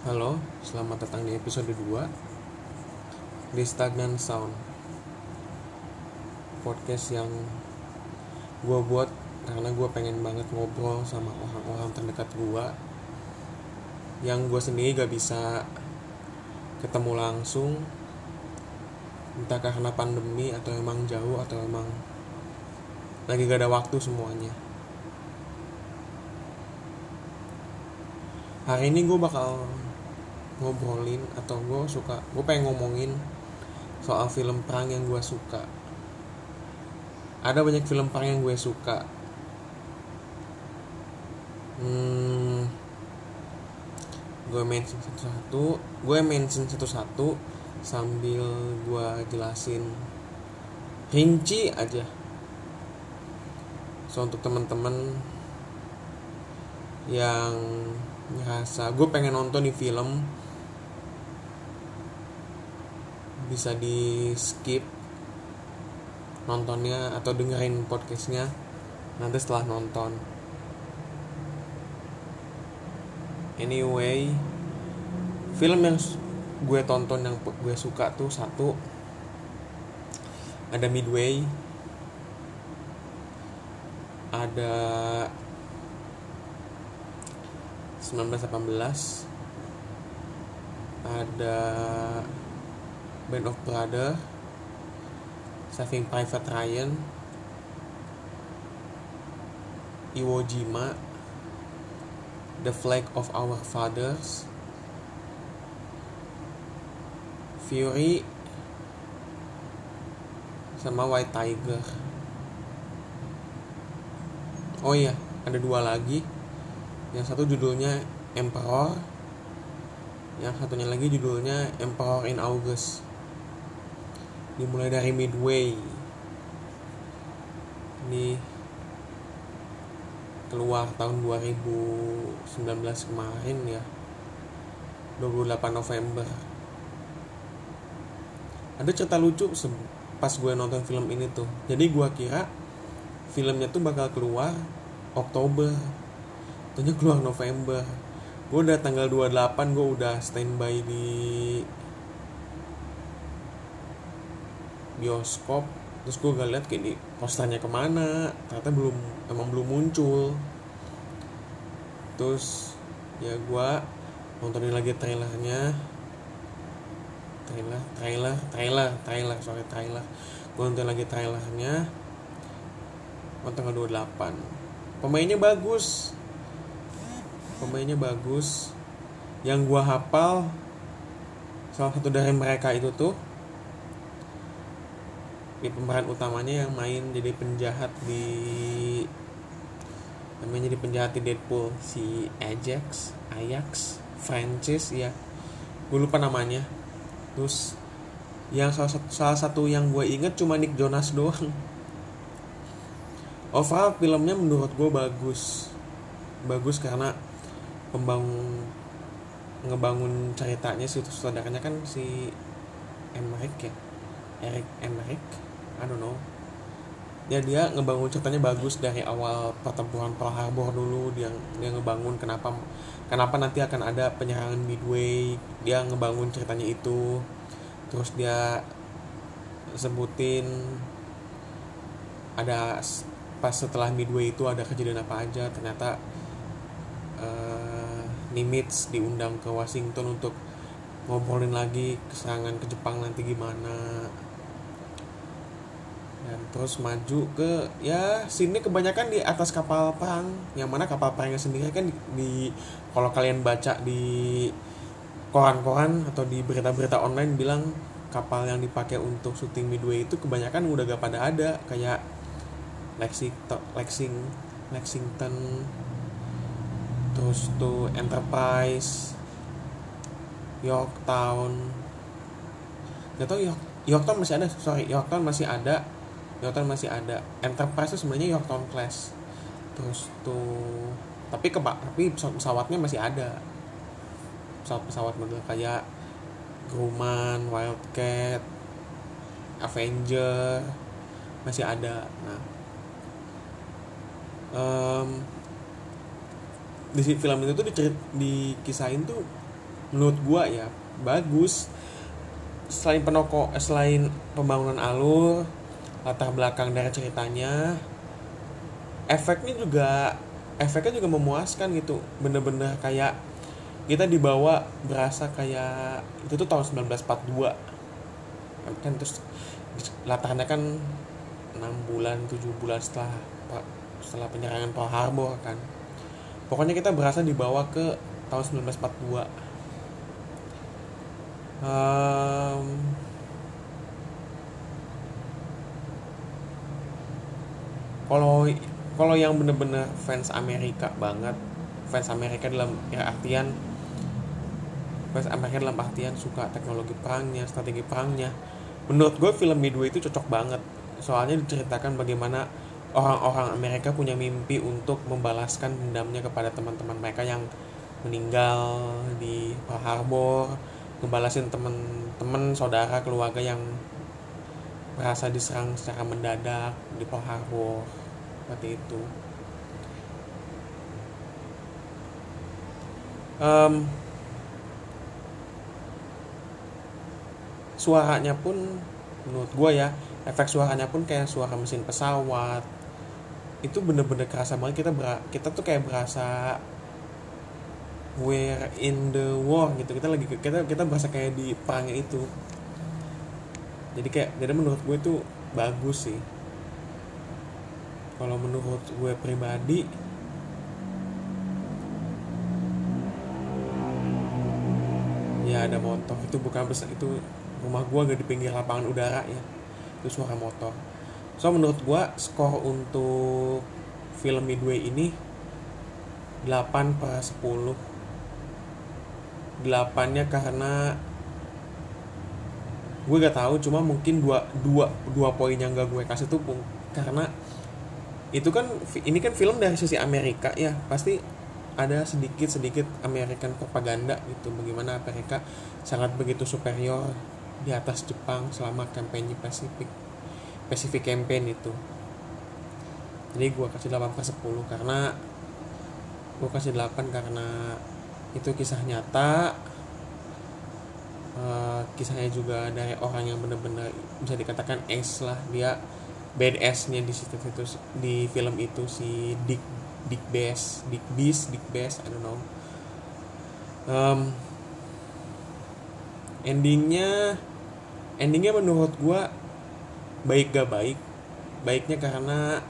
Halo, selamat datang di episode 2 Di Stagnant Sound. Podcast yang gue buat karena gue pengen banget ngobrol sama orang-orang terdekat gue Yang gue sendiri gak bisa ketemu langsung. Entah karena pandemi atau emang jauh atau emang lagi gak ada waktu semuanya. Hari ini gue bakal ngobrolin atau gue suka gue pengen ngomongin soal film perang yang gue suka. Ada banyak film perang yang gue suka. Hmm, gue mention satu-satu gue mention satu-satu sambil gue jelasin. Rinci aja. So untuk teman-teman yang ngerasa gue pengen nonton di film bisa di skip nontonnya atau dengerin podcastnya nanti setelah nonton. Anyway film yang gue tonton yang gue suka tuh satu ada Midway ada 1918 ada Band of Brothers Saving Private Ryan Iwo Jima The Flag of Our Fathers Fury sama White Tiger. Oh iya ada dua lagi. Yang satu judulnya Emperor yang satunya lagi judulnya Emperor in August dimulai dari Midway. Ini keluar tahun 2019 kemarin ya. 28 November. Ada cerita lucu pas gue nonton film ini tuh. Jadi gue kira filmnya tuh bakal keluar Oktober. Tentunya keluar November. Gue udah tanggal 28 gue udah standby di bioskop terus gue gak liat kayak di posternya ke mana ternyata belum emang belum muncul. Terus ya gue nontonin lagi trailernya. Trailer trailer trailer trailer sorry trailer. Gue nonton lagi trailernya. Oh tanggal 28 pemainnya bagus. Pemainnya bagus. Yang gua hafal salah satu dari mereka itu tuh di pemeran utamanya yang main jadi penjahat di namanya jadi penjahat di Deadpool. Si Ajax Ajax Francis ya. Gue lupa namanya. Terus yang salah satu, salah satu yang gue inget cuma Nick Jonas doang. Overall filmnya menurut gue bagus. Bagus karena pembangun ngebangun ceritanya si sutradaranya kan si Emmerich ya. Eric Emmerich I don't know. Ya dia ngebangun ceritanya bagus dari awal pertempuran Pearl Harbor dulu. Dia dia ngebangun kenapa kenapa nanti akan ada penyerangan Midway. Dia ngebangun ceritanya itu. Terus dia sebutin ada pas setelah Midway itu ada kejadian apa aja ternyata uh, Nimitz diundang ke Washington untuk ngobrolin lagi keserangan ke Jepang nanti gimana dan terus maju ke ya sini kebanyakan di atas kapal perang. Yang mana kapal perangnya sendiri kan di, di kalau kalian baca di koran-koran atau di berita-berita online bilang kapal yang dipakai untuk syuting Midway itu kebanyakan udah gak pada ada. Kayak Lexington Lexing Lexington terus tuh Enterprise Yorktown. Gak tau York Yorktown masih ada sorry Yorktown masih ada Yorktown masih ada. Enterprise itu sebenarnya Yorktown class. Terus tuh tapi ke tapi pesawat pesawatnya masih ada. Pesawat pesawat model kayak Grumman, Wildcat, Avenger masih ada. Nah um, di film itu tuh dicerit, dikisahin tuh menurut gua ya bagus. Selain penoko eh, selain pembangunan alur latar belakang dari ceritanya. Efeknya juga efeknya juga memuaskan gitu. Bener-bener kayak kita dibawa berasa kayak itu tuh tahun 1942 kan terus latarnya kan 6 bulan 7 bulan setelah setelah penyerangan Pearl Harbor kan. Pokoknya kita berasa dibawa ke tahun 1942 um, kalau kalau yang bener-bener fans Amerika banget fans Amerika dalam ya, artian fans Amerika dalam artian suka teknologi perangnya strategi perangnya. Menurut gue film Midway itu cocok banget. Soalnya diceritakan bagaimana orang-orang Amerika punya mimpi untuk membalaskan dendamnya kepada teman-teman mereka yang meninggal di Pearl Harbor ngebalasin teman-teman saudara keluarga yang merasa diserang secara mendadak di Pearl Harbor seperti itu. Um, suaranya pun menurut gue ya efek suaranya pun kayak suara mesin pesawat. Itu bener-bener kerasa banget. Kita ber kita tuh kayak berasa we're in the war gitu. Kita lagi kita kita berasa kayak di perangnya itu. Jadi kayak jadi menurut gue itu bagus sih kalau menurut gue pribadi ya ada motor. Itu bukan besar itu rumah gue gak di pinggir lapangan udara ya. Itu suara motor. So menurut gue skor untuk film Midway ini 8 per 10 8 nya karena gue gak tahu cuma mungkin dua dua dua poin yang gak gue kasih tuh karena itu kan ini kan film dari sisi Amerika ya. Pasti ada sedikit sedikit American propaganda gitu bagaimana Amerika sangat begitu superior di atas Jepang selama kampanye Pasifik Pacific Campaign itu. Jadi gue kasih 8 per 10 karena gue kasih 8 karena itu kisah nyata uh, kisahnya juga dari orang yang benar-benar bisa dikatakan ace lah. Dia badass-nya di situ di film itu si Dick Dick Bass Dick Beast Dick Bass I don't know. Um, endingnya endingnya menurut gue baik gak baik? Baiknya karena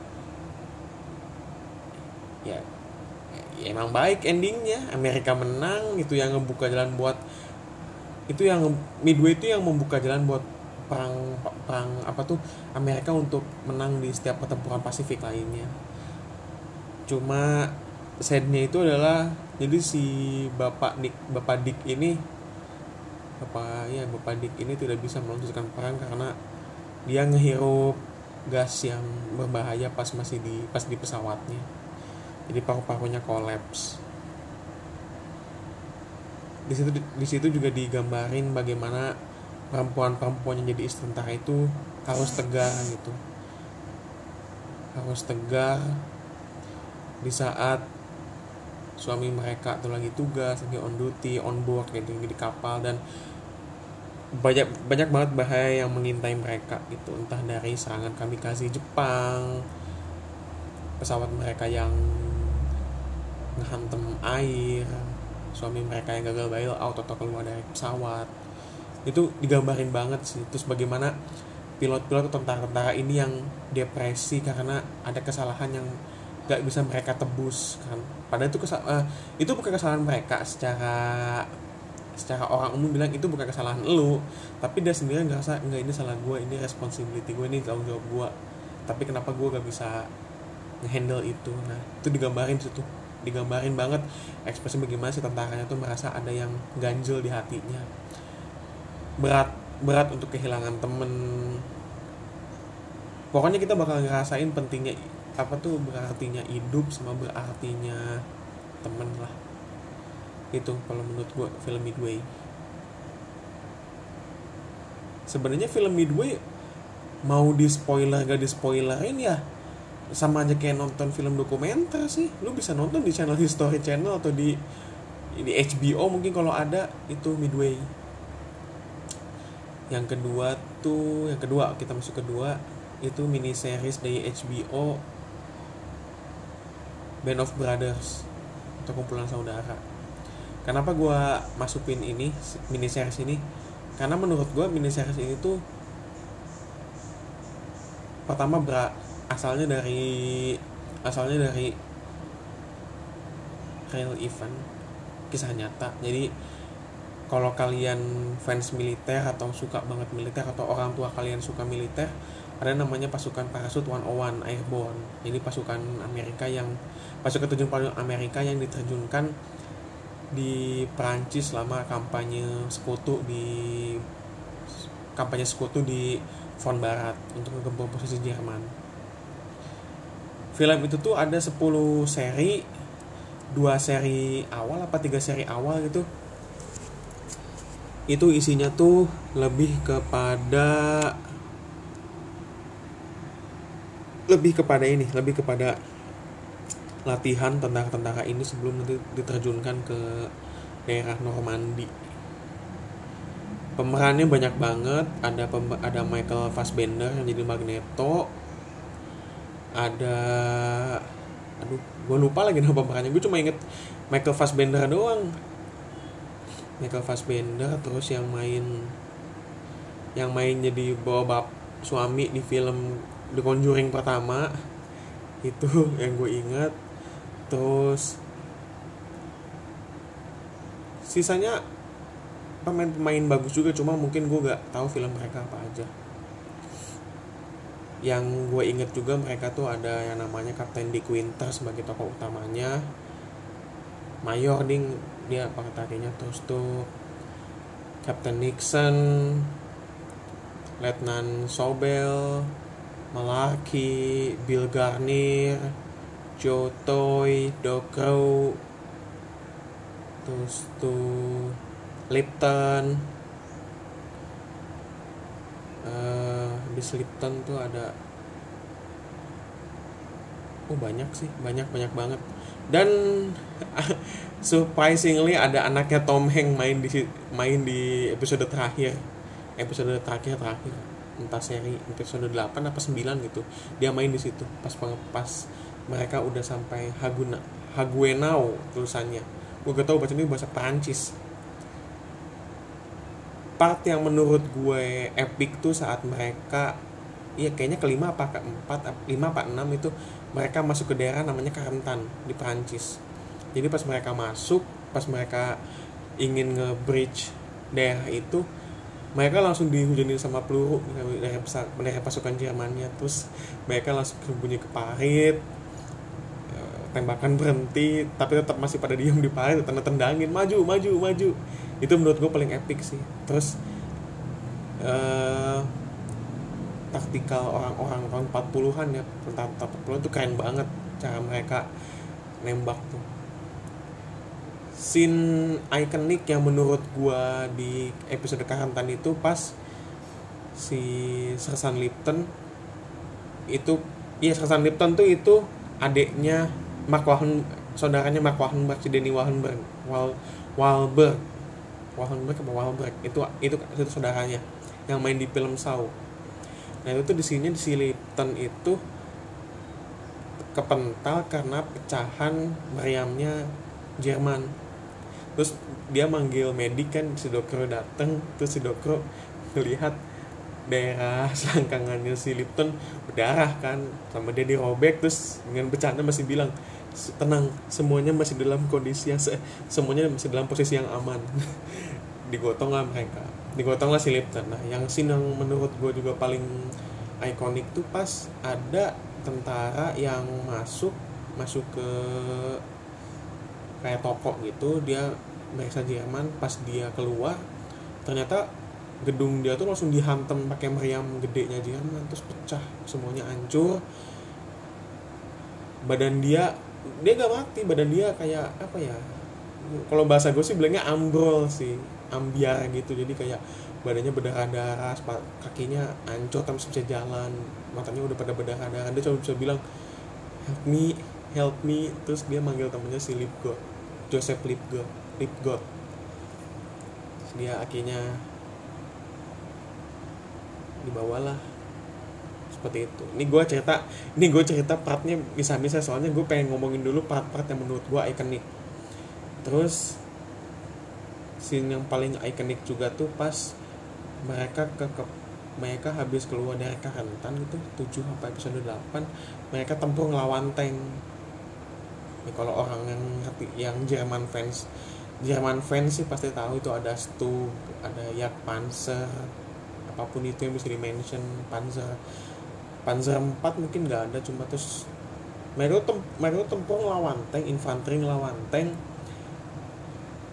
ya, ya emang baik endingnya. Amerika menang itu yang ngebuka jalan buat itu yang Midway itu yang membuka jalan buat perang perang apa tuh Amerika untuk menang di setiap pertempuran Pasifik lainnya. Cuma sadnya itu adalah jadi si bapak Dick bapak Dick ini bapak ya bapak Dick ini tidak bisa melanjutkan perang karena dia ngehirup gas yang berbahaya pas masih di pas di pesawatnya. Jadi paru-parunya kolaps. Di situ di situ juga digambarin bagaimana perempuan-perempuan jadi istri tentara itu harus tegar gitu. Harus tegar. Di saat suami mereka tuh lagi tugas lagi on duty on board gitu di kapal dan banyak banyak banget bahaya yang mengintai mereka gitu. Entah dari serangan kami kasih Jepang pesawat mereka yang ngehantem air suami mereka yang gagal bail out atau keluar dari pesawat itu digambarin banget sih. Terus bagaimana pilot-pilot tentara-tentara ini yang depresi karena ada kesalahan yang gak bisa mereka tebus kan. Padahal itu kesal uh, itu bukan kesalahan mereka. Secara secara orang umum bilang itu bukan kesalahan lu tapi dia sendiri ngerasa enggak ini salah gue ini responsibility gue ini tanggung jawab gue tapi kenapa gue gak bisa ngehandle itu? Nah itu digambarin situ. Digambarin banget ekspresi bagaimana si tentaranya tuh merasa ada yang ganjil di hatinya berat berat untuk kehilangan temen. Pokoknya kita bakal ngerasain pentingnya apa tuh berartinya hidup sama berartinya temen lah. Itu kalau menurut gue film Midway. Sebenarnya film Midway mau di spoiler gak di spoilerin ya sama aja kayak nonton film dokumenter sih. Lu bisa nonton di channel History Channel atau di di HBO mungkin kalau ada itu Midway yang kedua tuh yang kedua kita masuk kedua itu mini series dari HBO Band of Brothers atau kumpulan saudara. Kenapa gue masukin ini mini series ini? Karena menurut gue mini series ini tuh pertama bra asalnya dari asalnya dari real event kisah nyata. Jadi kalau kalian fans militer atau suka banget militer atau orang tua kalian suka militer ada namanya pasukan parasut 101 Airborne. Ini pasukan Amerika yang pasukan terjun payung Amerika yang diterjunkan di Perancis selama kampanye sekutu di kampanye sekutu di front barat untuk menggempur posisi Jerman. Film itu tuh ada 10 seri dua seri awal apa tiga seri awal gitu itu isinya tuh lebih kepada lebih kepada ini lebih kepada latihan tentara-tentara ini sebelum nanti diterjunkan ke daerah Normandi. Pemerannya banyak banget. Ada ada Michael Fassbender yang jadi Magneto. Ada aduh gue lupa lagi nama pemerannya. Gue cuma inget Michael Fassbender doang Michael Fassbender terus yang main yang main jadi bawa bap suami di film The Conjuring pertama. Itu yang gue ingat. Terus sisanya pemain-pemain bagus juga cuma mungkin gue gak tahu film mereka apa aja. Yang gue inget juga mereka tuh ada yang namanya Kapten Dick Winter sebagai tokoh utamanya. Mayor Ding dia terus tuh Captain Nixon Letnan Sobel Malarkey Bill Garnier Joe Toy Doc Crow terus tuh Lipton. Uh, di Lipton tuh ada oh banyak sih banyak banyak banget dan surprisingly ada anaknya Tom Hanks main di main di episode terakhir. Episode terakhir terakhir. Entah seri episode 8 apa 9 gitu. Dia main di situ. Pas pas mereka udah sampai Haguna Haguenau tulisannya. Gue gak tau ini bahasa Perancis. Part yang menurut gue epic tuh saat mereka iya kayaknya kelima apa keempat lima apa enam itu mereka masuk ke daerah namanya Karentan di Perancis. Jadi pas mereka masuk pas mereka ingin nge-bridge daerah itu mereka langsung dihujani sama peluru dari, dari pasukan Jermannya. Terus mereka langsung berbunyi ke parit eh, tembakan berhenti tapi tetap masih pada diem di parit tanda tendangin maju maju maju. Itu menurut gue paling epic sih. Terus uh, taktikal orang-orang tahun 40-an ya tahun 40-an itu keren banget cara mereka nembak tuh. Scene ikonik yang menurut gua di episode karantan itu pas si Sersan Lipton itu iya Sersan Lipton tuh itu adiknya Mark Wahen saudaranya Mark Wahenberg si Denny Wahenberg Wal Wahlberg. Wahenberg apa Wahlberg? Itu itu itu saudaranya yang main di film Saw nah itu di sini di Lipton itu kepental karena pecahan meriamnya Jerman. Terus dia manggil medik kan si dokter dateng terus si dokter melihat daerah selangkangannya si Lipton berdarah kan sama dia dirobek terus dengan bercanda masih bilang tenang semuanya masih dalam kondisi yang se semuanya masih dalam posisi yang aman. Digotong lah mereka digotong lah si Lipton nah yang scene yang menurut gue juga paling ikonik tuh pas ada tentara yang masuk masuk ke kayak toko gitu dia mereka Jerman. Pas dia keluar ternyata gedung dia tuh langsung dihantam pakai meriam gedenya Jerman. Terus pecah semuanya hancur. Badan dia dia gak mati. Badan dia kayak apa ya kalau bahasa gue sih bilangnya ambrol sih ambiar gitu. Jadi kayak badannya berdarah-darah kakinya ancur tapi bisa jalan. Matanya udah pada berdarah-darah dia cuma bisa bilang help me help me. Terus dia manggil temennya si Lipgo Joseph Lipgo Rip God dia akhirnya dibawalah. Seperti itu. Ini gue cerita ini gue cerita partnya bisa-bisa soalnya gue pengen ngomongin dulu part-part yang menurut gue ikonik. Terus scene yang paling ikonik juga tuh pas mereka ke, ke mereka habis keluar dari karantan gitu 7 sampai episode 8 mereka tempur ngelawan tank. Ya, kalau orang yang yang Jerman fans Jerman fans sih pasti tahu itu ada Stug ada Yak Panzer apa pun itu yang bisa dimention Panzer. Panzer 4 mungkin nggak ada cuma terus mereka tem mereka tempur ngelawan tank infanteri ngelawan tank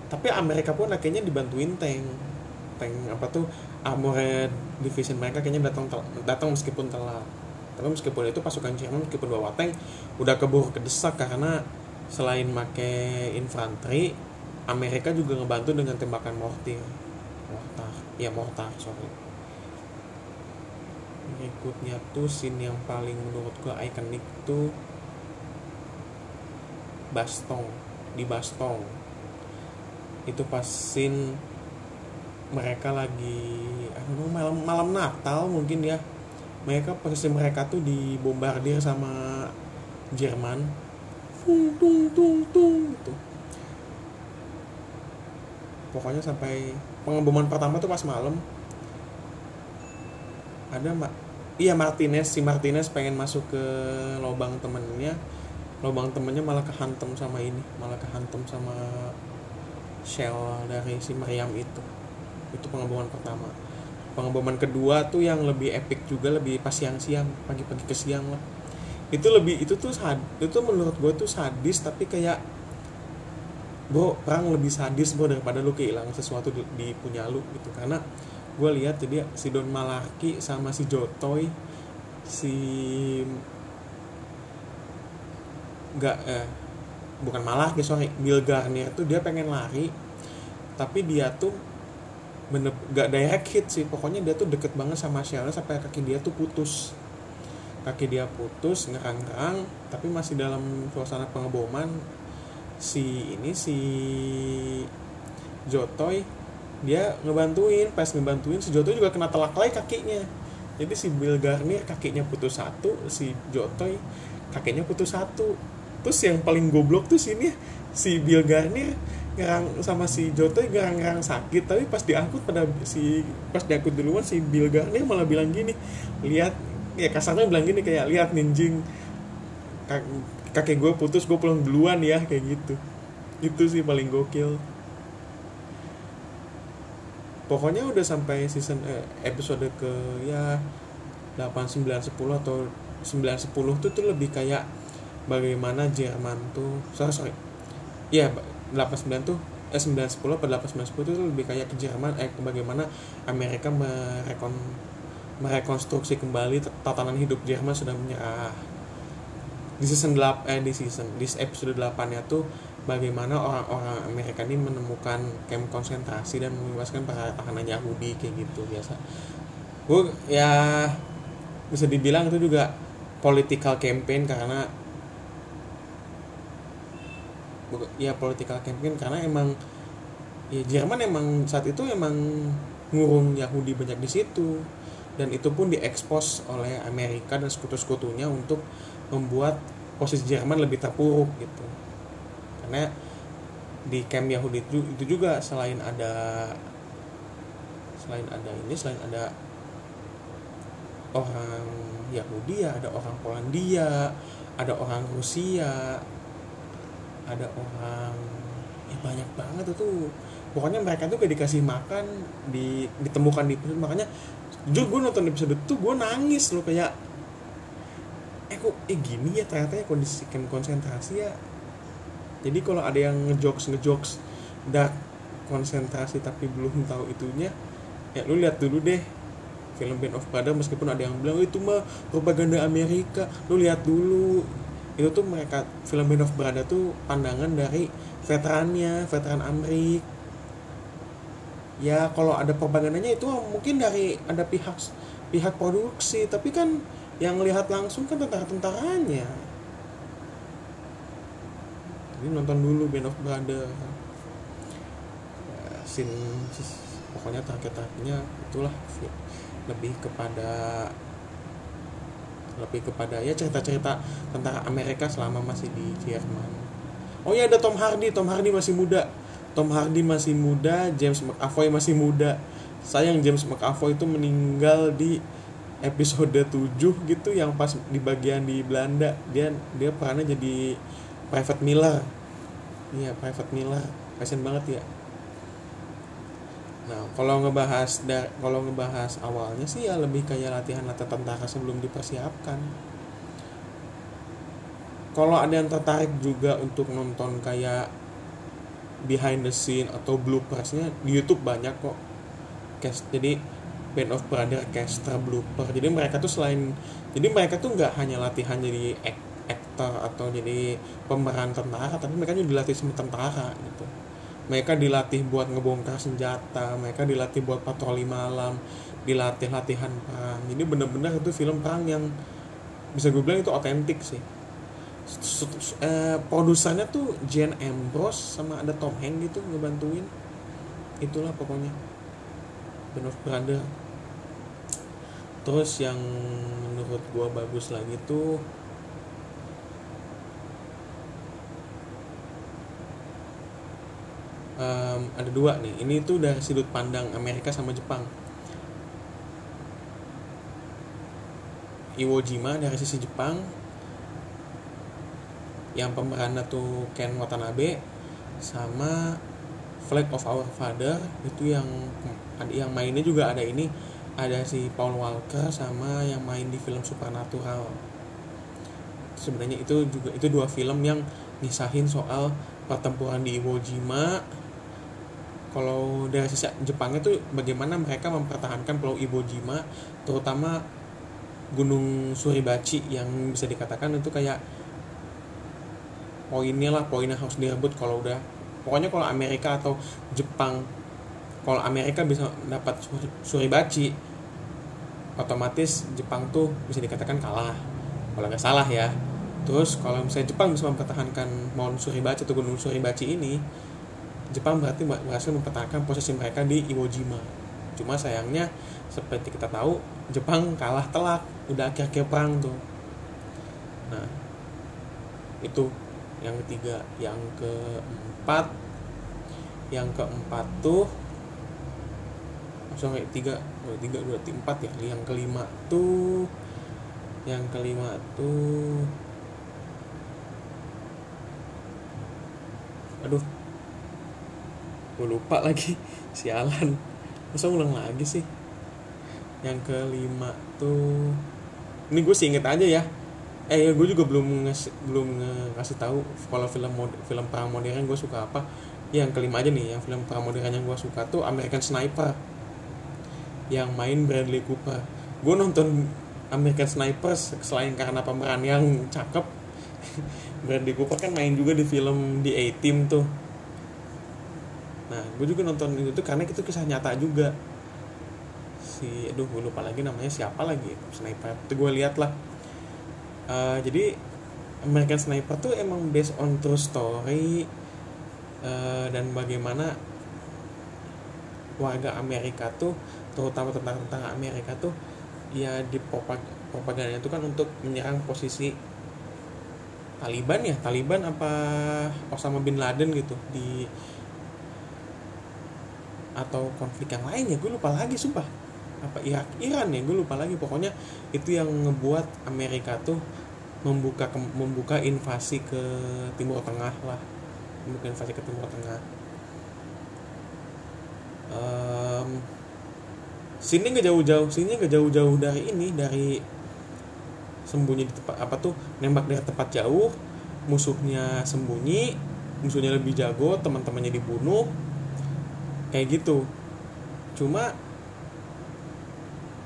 tapi Amerika pun akhirnya dibantuin tank tank apa tuh armored division mereka kayaknya datang datang meskipun telat. Tapi meskipun itu pasukan Jerman meskipun bawa tank udah keburu kedesak karena selain make infanteri Amerika juga ngebantu dengan tembakan mortir. Mortar ya mortar sorry. Berikutnya tuh scene yang paling menurut gue ikonik tuh Bastong di Bastong itu pas scene mereka lagi know, malam malam Natal mungkin ya. Mereka posisi mereka tuh dibombardir sama Jerman. Tung tung tung tung gitu. Pokoknya sampai pengeboman pertama tuh pas malam. Ada mbak iya Martinez si Martinez pengen masuk ke lubang temennya. Lubang temennya malah kehantem sama ini malah kehantem sama shell dari si Meriam itu. Itu pengeboman pertama. Pengeboman kedua tuh yang lebih epic juga lebih pas siang-siang pagi-pagi ke siang lah. Itu lebih itu tuh sad itu menurut gue tuh sadis tapi kayak bro perang lebih sadis bro daripada lu kehilangan sesuatu di, di punya lu gitu. Karena gue lihat jadi si Don Malaki sama si Jotoy si nggak eh bukan Malaki sorry Bill Garnier tuh dia pengen lari tapi dia tuh bener gak direct hit sih. Pokoknya dia tuh deket banget sama Sheila sampai kaki dia tuh putus. Kaki dia putus ngerang-ngerang tapi masih dalam suasana pengeboman. Si ini si Jotoy dia ngebantuin pas ngebantuin si Jotoy juga kena telak lagi kakinya. Jadi si Bill Garnier kakinya putus satu si Jotoy kakinya putus satu terus yang paling goblok tuh sini si Bill Garnier ngerang sama si Jotoy ngerang-ngerang sakit tapi pas diangkut pada si pas diangkut duluan si Bill Garnier malah bilang gini lihat ya kasarnya bilang gini kayak lihat ninjing. Kakek gue putus gue pulang duluan ya kayak gitu. Itu sih paling gokil. Pokoknya udah sampai season eh, episode ke ya 8 9 10 atau 9 10 tuh tuh lebih kayak bagaimana Jerman tuh? Sorry sorry. Ya 8 9 tuh eh 9 10 atau 8 9 10 tuh lebih kayak ke Jerman eh bagaimana Amerika merekon merekonstruksi kembali tatanan hidup Jerman sudah menyerah di season 8 eh di season di episode 8 nya tuh bagaimana orang-orang Amerika ini menemukan camp konsentrasi dan membebaskan para tahanan Yahudi kayak gitu biasa. Gue ya bisa dibilang itu juga political campaign karena ya political campaign karena emang ya Jerman emang saat itu emang ngurung Yahudi banyak di situ. Dan itu pun diekspos oleh Amerika dan sekutu-sekutunya untuk membuat posisi Jerman lebih terpuruk gitu. Karena di camp Yahudi itu, itu juga selain ada selain ada ini selain ada orang Yahudi ya ada orang Polandia ada orang Rusia ada orang ya banyak banget itu. Pokoknya mereka tuh gak dikasih makan di ditemukan di makanya jujur gue nonton episode itu gue nangis loh kayak eh kok eh gini ya ternyata ya kondisi konsentrasi ya? Jadi kalau ada yang ngejokes ngejokes dark konsentrasi tapi belum tahu itunya ya lu lihat dulu deh film Band of Brothers meskipun ada yang bilang oh, itu mah propaganda Amerika lu lihat dulu itu tuh mereka film Band of Brothers tuh pandangan dari veterannya veteran Amerik ya kalau ada propagandanya itu mungkin dari ada pihak pihak produksi. Tapi kan yang lihat langsung kan tentara-tentaranya. Jadi nonton dulu Band of Brothers. Scene pokoknya terakhir-terakhirnya itulah lebih kepada lebih kepada ya cerita-cerita tentang Amerika selama masih di Jerman. Oh ya ada Tom Hardy, Tom Hardy masih muda. Tom Hardy masih muda, James McAvoy masih muda. Sayang James McAvoy itu meninggal di episode 7 gitu yang pas di bagian di Belanda. Dia dia perannya jadi Private Miller. Iya, Private Miller. Kasian banget ya. Nah, kalau ngebahas kalau ngebahas awalnya sih ya lebih kayak latihan latihan tentara sebelum dipersiapkan. Kalau ada yang tertarik juga untuk nonton kayak behind the scene atau bloopersnya di YouTube banyak kok. Cast jadi Band of Brother caster blooper. Jadi mereka tuh selain jadi mereka tuh nggak hanya latihan jadi aktor atau jadi pemeran tentara, tapi mereka juga dilatih sama tentara gitu mereka dilatih buat ngebongkar senjata mereka dilatih buat patroli malam dilatih latihan perang. Ini bener-bener itu film perang yang bisa gue bilang itu otentik sih. Eh, produsernya tuh Jane Ambrose sama ada Tom Hanks gitu ngebantuin. Itulah pokoknya. Band of Brother terus yang menurut gue bagus lagi tuh um, ada dua nih. Ini tuh dari sudut pandang Amerika sama Jepang. Iwo Jima dari sisi Jepang. Yang pemerannya tuh Ken Watanabe sama Flag of Our Father. Itu yang yang mainnya juga ada ini. Ada si Paul Walker sama yang main di film Supernatural. Sebenarnya itu juga itu dua film yang nisahin soal pertempuran di Iwo Jima kalau dari sisi Jepangnya tuh bagaimana mereka mempertahankan Pulau Iwo Jima terutama Gunung Suribachi yang bisa dikatakan itu kayak poinnya lah poinnya harus direbut kalau udah. Pokoknya kalau Amerika atau Jepang kalau Amerika bisa dapat Suribachi otomatis Jepang tuh bisa dikatakan kalah kalau nggak salah ya. Terus kalau misalnya Jepang bisa mempertahankan Mount Suribachi atau Gunung Suribachi ini Jepang berarti berhasil mempertahankan posisi mereka di Iwo Jima. Cuma sayangnya seperti kita tahu Jepang kalah telak, udah akhir-akhir perang tuh. Nah, itu yang ketiga, yang keempat, yang keempat tuh kayak tiga, oh, tiga tiga empat ya. Yang kelima tuh, yang kelima tuh, aduh gue lupa lagi. Sialan. Masa ulang lagi sih? Yang kelima tuh ini gue sih inget aja ya. Eh gue juga belum ngasih belum ngasih tahu kalau film mod, film perang modern gue suka apa. Ya, yang kelima aja nih yang film perang modern yang gue suka tuh American Sniper. Yang main Bradley Cooper. Gue nonton American Sniper selain karena pemeran yang cakep. Bradley Cooper kan main juga di film The A-Team tuh nah gue juga nonton itu karena itu kisah nyata juga. Si aduh gue lupa lagi namanya siapa lagi sniper. Itu gue lihat lah. Uh, jadi American Sniper tuh emang based on true story uh, dan bagaimana warga Amerika tuh terutama tentang tentang Amerika tuh ya di propaganda itu kan untuk menyerang posisi Taliban ya? Taliban apa Osama bin Laden gitu di atau konflik yang lain ya gue lupa lagi sumpah. Apa Irak Iran ya gue lupa lagi. Pokoknya itu yang ngebuat Amerika tuh membuka membuka invasi ke Timur Tengah lah. Membuka invasi ke Timur Tengah. Um, sini nggak jauh-jauh sini nggak jauh-jauh dari ini dari sembunyi di tempat apa tuh nembak dari tempat jauh musuhnya sembunyi musuhnya lebih jago teman-temannya dibunuh kayak gitu. Cuma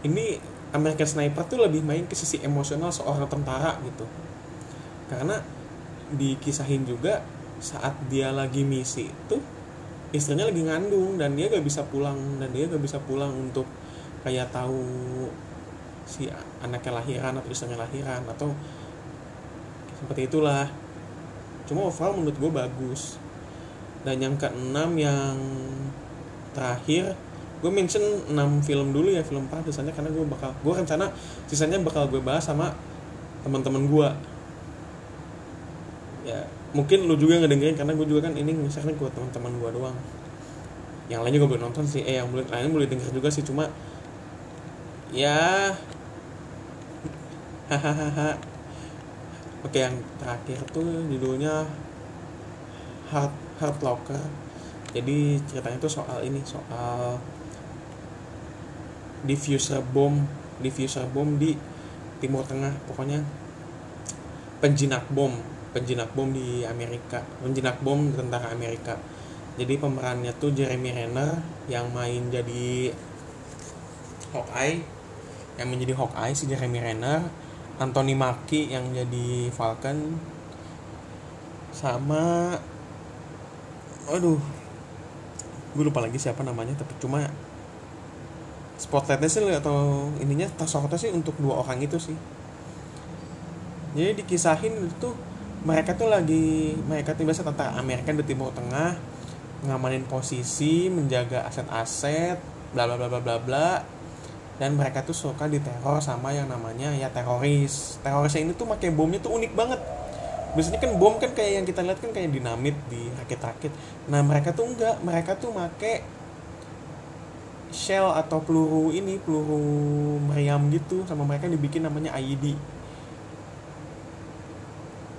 ini American Sniper tuh lebih main ke sisi emosional seorang tentara gitu. Karena dikisahin juga saat dia lagi misi itu istrinya lagi ngandung dan dia gak bisa pulang dan dia gak bisa pulang untuk kayak tahu si anaknya lahiran atau istrinya lahiran atau seperti itulah. Cuma overall menurut gue bagus. Dan yang keenam yang terakhir gue mention 6 film dulu ya film 4 sisanya karena gue bakal gue rencana sisanya bakal gue bahas sama teman-teman gue ya mungkin lu juga ngedengerin karena gue juga kan ini misalnya gue teman-teman gue doang. Yang lain juga boleh nonton sih eh yang boleh lain boleh denger juga sih cuma ya hahaha. Oke yang terakhir tuh judulnya Heart Heart Locker jadi ceritanya tuh soal ini soal diffuser bom diffuser bom di Timur Tengah. Pokoknya penjinak bom penjinak bom di Amerika penjinak bom tentara Amerika. Jadi pemerannya tuh Jeremy Renner yang main jadi Hawkeye yang menjadi Hawkeye si Jeremy Renner Anthony Mackie yang jadi Falcon sama aduh gue lupa lagi siapa namanya tapi cuma spotlightnya sih atau ininya tasawufnya sih untuk dua orang itu sih. Jadi dikisahin itu mereka tuh lagi mereka tuh biasa tentara Amerika di Timur Tengah ngamanin posisi menjaga aset-aset bla bla bla bla bla bla. Dan mereka tuh suka diteror sama yang namanya ya teroris. Terorisnya ini tuh pakai bomnya tuh unik banget biasanya kan bom kan kayak yang kita lihat kan kayak dinamit di rakit-rakit. Nah mereka tuh enggak. Mereka tuh make shell atau peluru ini peluru meriam gitu. Sama mereka dibikin namanya IED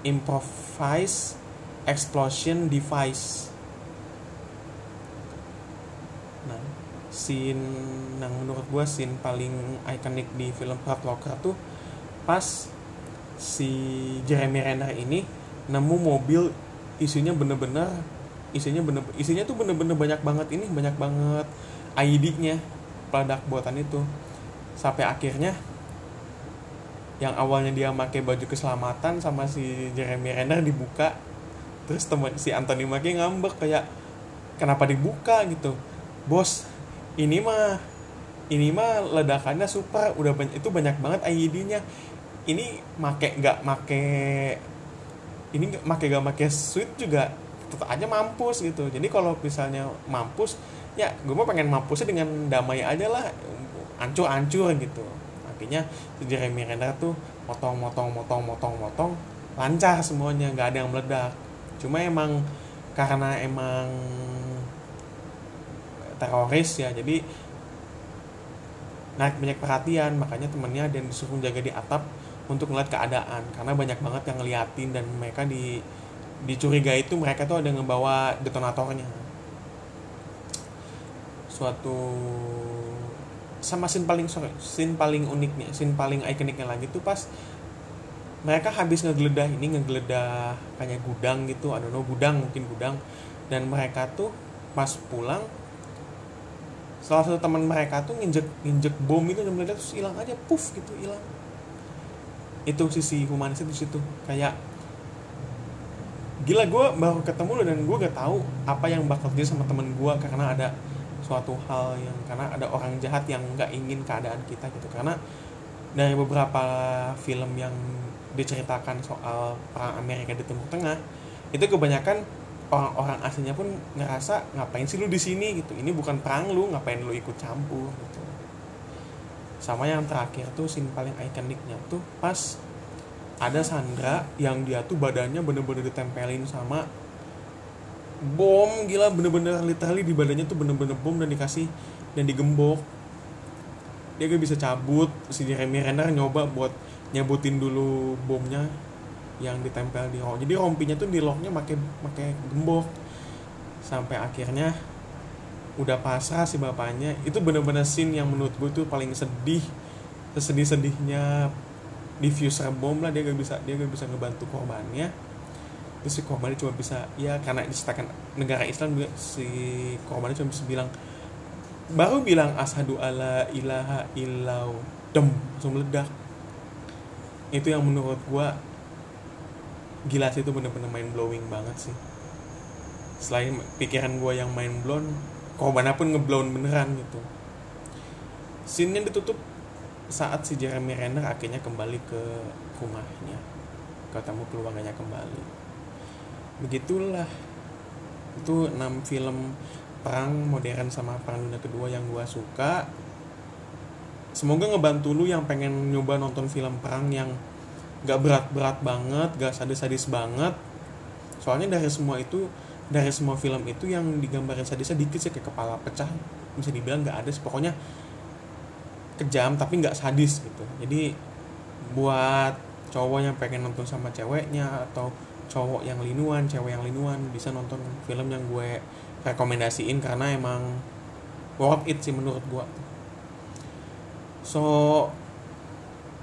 improvised explosion device. Nah scene yang menurut gue scene paling ikonik di film Hard Locker tuh pas si Jeremy Renner ini nemu mobil isinya bener-bener isinya bener isinya tuh bener-bener banyak banget ini banyak banget ID-nya produk buatan itu. Sampai akhirnya yang awalnya dia pakai baju keselamatan sama si Jeremy Renner dibuka terus teman si Anthony Mackie ngambek kayak kenapa dibuka? gitu. Bos ini mah ini mah ledakannya super udah itu banyak banget IED-nya ini make nggak make ini nggak make gak make sweet juga tetap aja mampus gitu. Jadi kalau misalnya mampus ya gue mau pengen mampusnya dengan damai aja lah ancur-ancur gitu. Akhirnya si Jeremy Renner tuh motong motong motong motong motong lancar semuanya nggak ada yang meledak. Cuma emang karena emang teroris ya jadi naik banyak perhatian. Makanya temennya dan disuruh jaga di atap untuk ngeliat keadaan karena banyak banget yang ngeliatin dan mereka di dicurigai itu mereka tuh ada ngebawa detonatornya. Suatu sama scene paling sorry, scene paling uniknya scene paling ikoniknya lagi tuh pas mereka habis ngegeledah ini ngegeledah kayak gudang gitu I don't know gudang mungkin gudang. Dan mereka tuh pas pulang salah satu teman mereka tuh nginjek nginjek bom itu dan meledak terus hilang aja puff gitu hilang itu sisi humanis itu situ. Kayak gila gue baru ketemu lo dan gue gak tahu apa yang bakal terjadi sama temen gue karena ada suatu hal yang karena ada orang jahat yang nggak ingin keadaan kita gitu. Karena dari beberapa film yang diceritakan soal perang Amerika di Timur Tengah itu kebanyakan orang-orang aslinya pun ngerasa ngapain sih lu di sini? gitu. Ini bukan perang lu ngapain lu ikut campur? gitu sama yang terakhir tuh scene paling ikoniknya tuh pas ada Sandra yang dia tuh badannya bener-bener ditempelin sama bom gila bener-bener literally di badannya tuh bener-bener bom dan dikasih dan digembok. Dia gak bisa cabut si Jeremy Renner nyoba buat nyabutin dulu bomnya yang ditempel di rompi jadi rompinya tuh di locknya pakai pakai gembok. Sampai akhirnya udah pasrah si bapaknya itu bener-bener scene yang menurut gue tuh paling sedih sesedih sedihnya diffuser bom lah dia gak bisa dia gak bisa ngebantu korbannya. Terus si korbannya cuma bisa ya karena disertakan negara Islam juga si korbannya cuma bisa bilang baru bilang ashadu ala ilaha illau dem langsung meledak. Itu yang menurut gua gila sih itu bener-bener main blowing banget sih. Selain pikiran gua yang main blown korbannya pun ngeblown beneran gitu. Scene ditutup saat si Jeremy Renner akhirnya kembali ke rumahnya. Ketemu keluarganya kembali. Begitulah. Itu enam film perang modern sama perang dunia kedua yang gue suka. Semoga ngebantu lu yang pengen nyoba nonton film perang yang gak berat-berat banget gak sadis-sadis banget. Soalnya dari semua itu dari semua film itu yang digambarin sadisnya dikit sih kayak kepala pecah bisa dibilang gak ada sih. Pokoknya kejam tapi nggak sadis gitu. Jadi buat cowok yang pengen nonton sama ceweknya atau cowok yang linuan cewek yang linuan bisa nonton film yang gue rekomendasiin karena emang worth it sih menurut gue so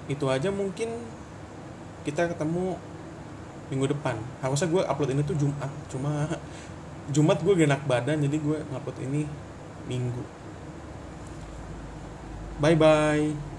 itu aja mungkin kita ketemu minggu depan. Harusnya gue upload ini tuh Jumat cuma Jumat gue gak enak badan jadi gue ngupload ini minggu. Bye bye